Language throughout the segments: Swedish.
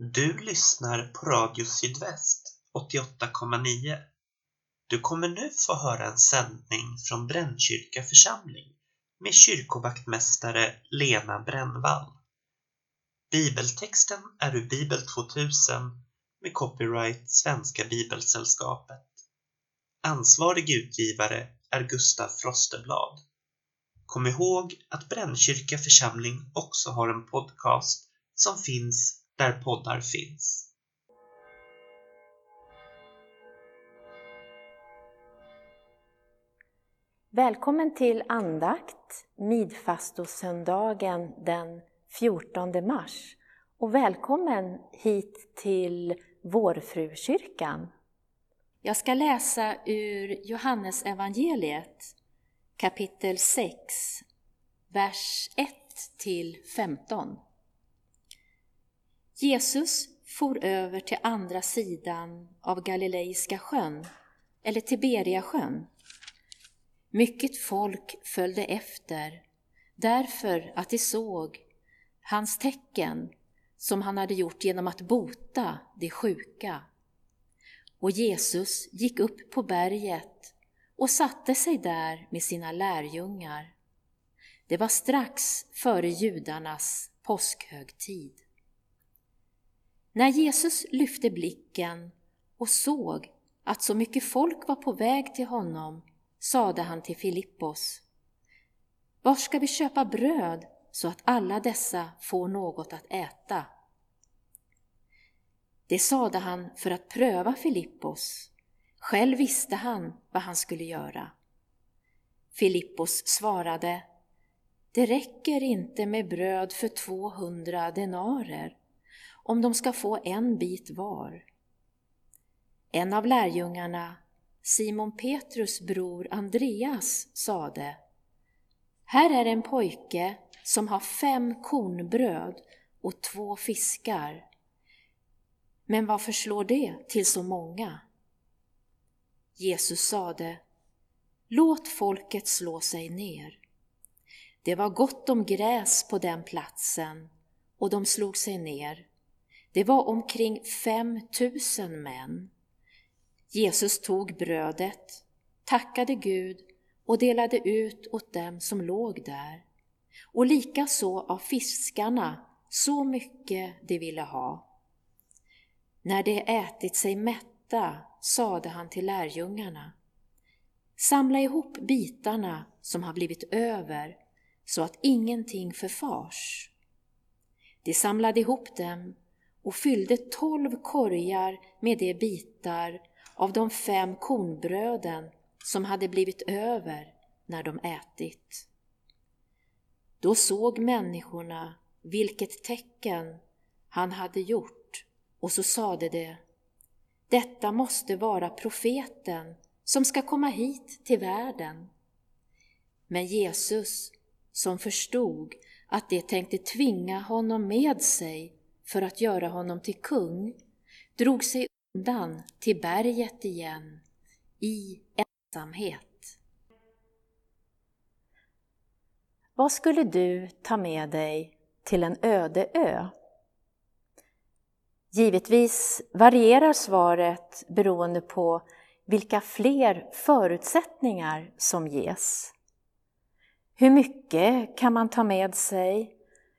Du lyssnar på Radio Sydväst 88,9. Du kommer nu få höra en sändning från Brännkyrka församling med kyrkovaktmästare Lena Brännvall. Bibeltexten är ur Bibel 2000 med copyright Svenska Bibelsällskapet. Ansvarig utgivare är Gustaf Frosteblad. Kom ihåg att Brännkyrka församling också har en podcast som finns där poddar finns. Välkommen till andakt midfastosöndagen den 14 mars och välkommen hit till Vårfrukyrkan. Jag ska läsa ur Johannes evangeliet kapitel 6, vers 1 till 15. Jesus for över till andra sidan av Galileiska sjön, eller Tiberiasjön. Mycket folk följde efter, därför att de såg hans tecken som han hade gjort genom att bota de sjuka. Och Jesus gick upp på berget och satte sig där med sina lärjungar. Det var strax före judarnas påskhögtid. När Jesus lyfte blicken och såg att så mycket folk var på väg till honom sade han till Filippos Var ska vi köpa bröd så att alla dessa får något att äta? Det sade han för att pröva Filippos. Själv visste han vad han skulle göra. Filippos svarade Det räcker inte med bröd för 200 denarer om de ska få en bit var. En av lärjungarna, Simon Petrus bror Andreas, sade Här är en pojke som har fem kornbröd och två fiskar. Men vad förslår det till så många? Jesus sade Låt folket slå sig ner. Det var gott om gräs på den platsen och de slog sig ner. Det var omkring fem tusen män. Jesus tog brödet, tackade Gud och delade ut åt dem som låg där, och likaså av fiskarna så mycket de ville ha. När de ätit sig mätta sade han till lärjungarna Samla ihop bitarna som har blivit över så att ingenting förfars. De samlade ihop dem och fyllde tolv korgar med de bitar av de fem kornbröden som hade blivit över när de ätit. Då såg människorna vilket tecken han hade gjort och så sade de Detta måste vara profeten som ska komma hit till världen. Men Jesus, som förstod att de tänkte tvinga honom med sig, för att göra honom till kung, drog sig undan till berget igen i ensamhet. Vad skulle du ta med dig till en öde ö? Givetvis varierar svaret beroende på vilka fler förutsättningar som ges. Hur mycket kan man ta med sig?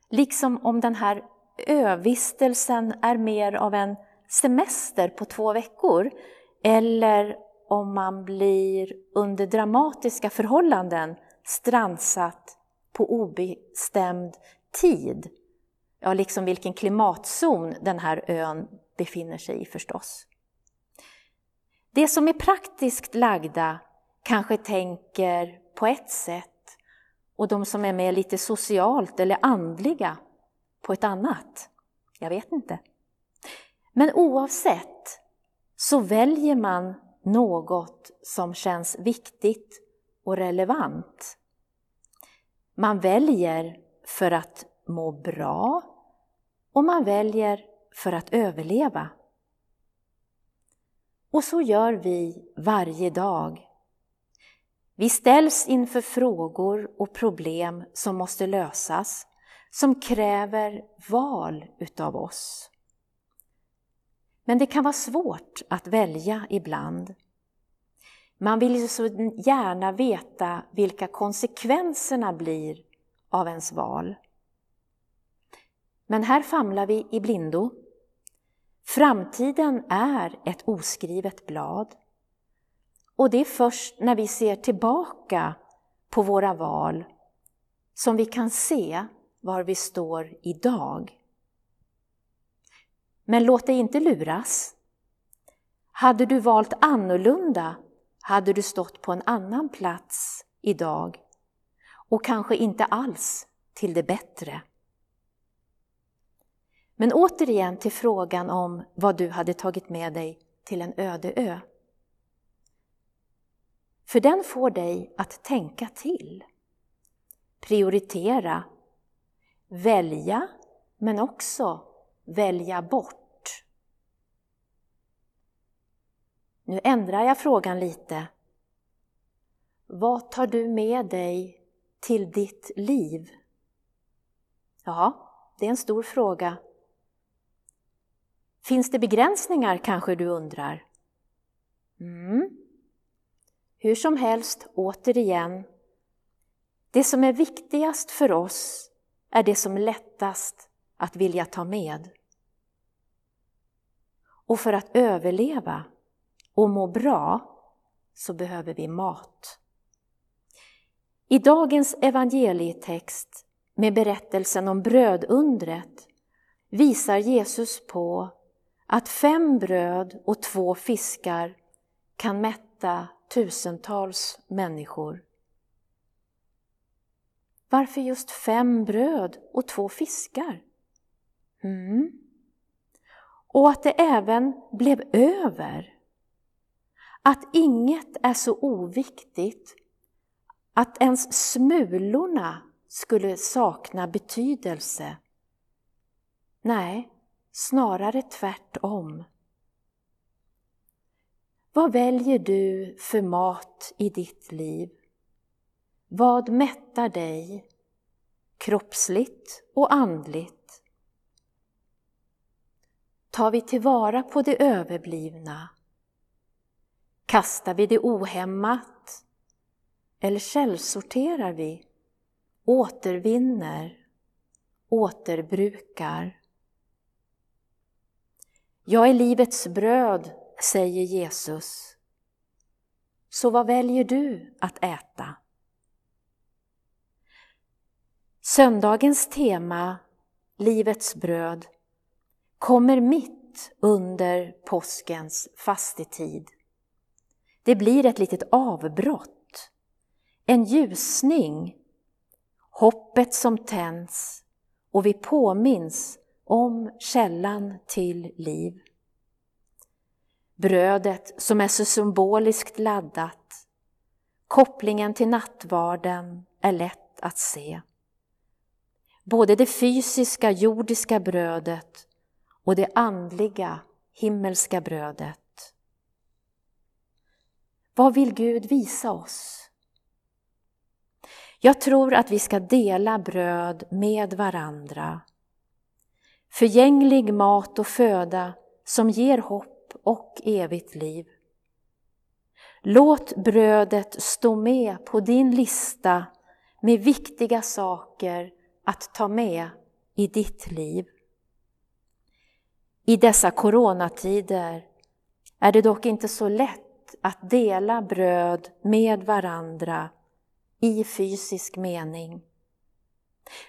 Liksom om den här övistelsen är mer av en semester på två veckor eller om man blir under dramatiska förhållanden strandsatt på obestämd tid. Ja, liksom vilken klimatzon den här ön befinner sig i förstås. Det som är praktiskt lagda kanske tänker på ett sätt och de som är med lite socialt eller andliga på ett annat. Jag vet inte. Men oavsett så väljer man något som känns viktigt och relevant. Man väljer för att må bra och man väljer för att överleva. Och så gör vi varje dag. Vi ställs inför frågor och problem som måste lösas som kräver val utav oss. Men det kan vara svårt att välja ibland. Man vill ju så gärna veta vilka konsekvenserna blir av ens val. Men här famlar vi i blindo. Framtiden är ett oskrivet blad. Och det är först när vi ser tillbaka på våra val som vi kan se var vi står idag. Men låt dig inte luras. Hade du valt annorlunda hade du stått på en annan plats idag och kanske inte alls till det bättre. Men återigen till frågan om vad du hade tagit med dig till en öde ö. För den får dig att tänka till, prioritera, välja men också välja bort. Nu ändrar jag frågan lite. Vad tar du med dig till ditt liv? Ja, det är en stor fråga. Finns det begränsningar kanske du undrar? Mm. Hur som helst, återigen, det som är viktigast för oss är det som lättast att vilja ta med. Och för att överleva och må bra så behöver vi mat. I dagens evangelietext med berättelsen om brödundret visar Jesus på att fem bröd och två fiskar kan mätta tusentals människor. Varför just fem bröd och två fiskar? Mm. Och att det även blev över. Att inget är så oviktigt att ens smulorna skulle sakna betydelse. Nej, snarare tvärtom. Vad väljer du för mat i ditt liv? Vad mättar dig, kroppsligt och andligt? Tar vi tillvara på det överblivna? Kastar vi det ohämmat? Eller källsorterar vi, återvinner, återbrukar? Jag är livets bröd, säger Jesus. Så vad väljer du att äta? Söndagens tema, Livets bröd, kommer mitt under påskens fastetid. Det blir ett litet avbrott, en ljusning, hoppet som tänds och vi påminns om källan till liv. Brödet som är så symboliskt laddat, kopplingen till nattvarden är lätt att se. Både det fysiska jordiska brödet och det andliga himmelska brödet. Vad vill Gud visa oss? Jag tror att vi ska dela bröd med varandra. Förgänglig mat och föda som ger hopp och evigt liv. Låt brödet stå med på din lista med viktiga saker att ta med i ditt liv. I dessa coronatider är det dock inte så lätt att dela bröd med varandra i fysisk mening.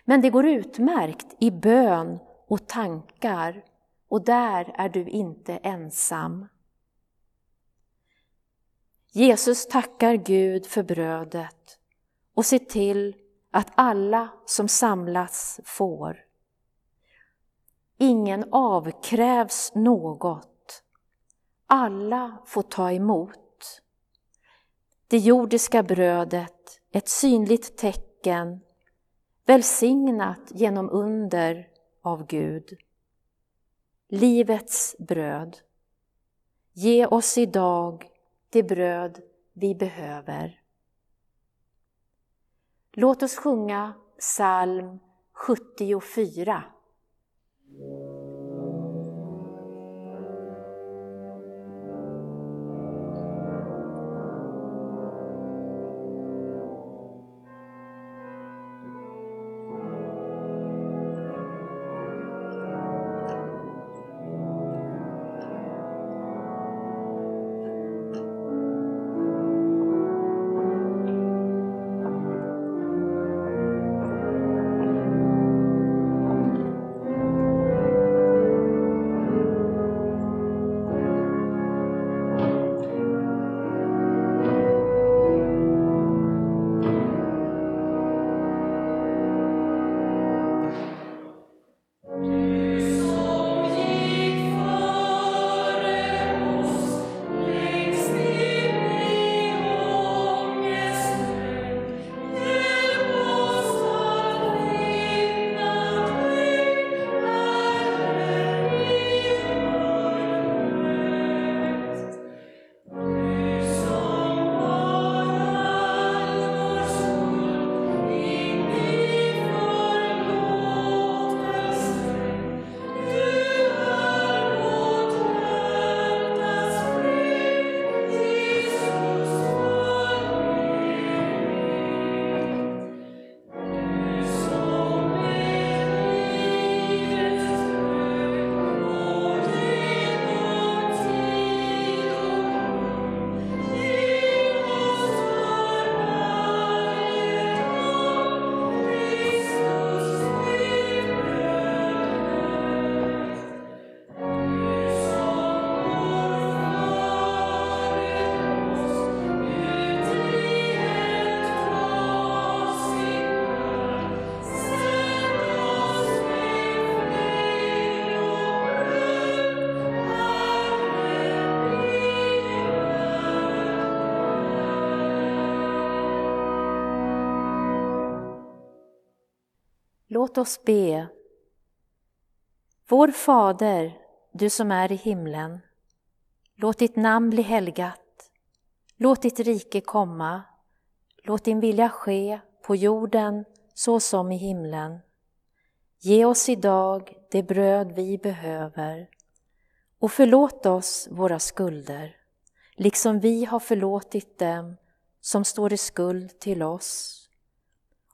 Men det går utmärkt i bön och tankar och där är du inte ensam. Jesus tackar Gud för brödet och ser till att alla som samlas får. Ingen avkrävs något. Alla får ta emot. Det jordiska brödet, ett synligt tecken, välsignat genom under av Gud. Livets bröd. Ge oss idag det bröd vi behöver. Låt oss sjunga psalm 74. Låt oss be. Vår Fader, du som är i himlen. Låt ditt namn bli helgat. Låt ditt rike komma. Låt din vilja ske på jorden så som i himlen. Ge oss idag det bröd vi behöver och förlåt oss våra skulder, liksom vi har förlåtit dem som står i skuld till oss.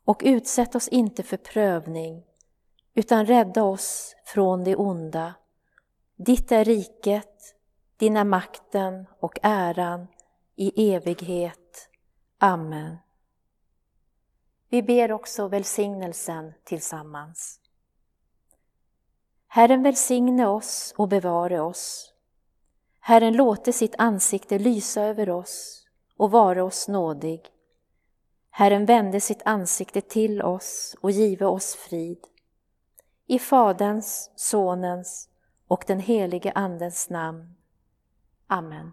Och utsätt oss inte för prövning, utan rädda oss från det onda. Ditt är riket, din är makten och äran i evighet. Amen. Vi ber också välsignelsen tillsammans. Herren välsigne oss och bevare oss. Herren låte sitt ansikte lysa över oss och vara oss nådig. Herren vände sitt ansikte till oss och give oss frid. I Faderns, Sonens och den helige Andens namn. Amen.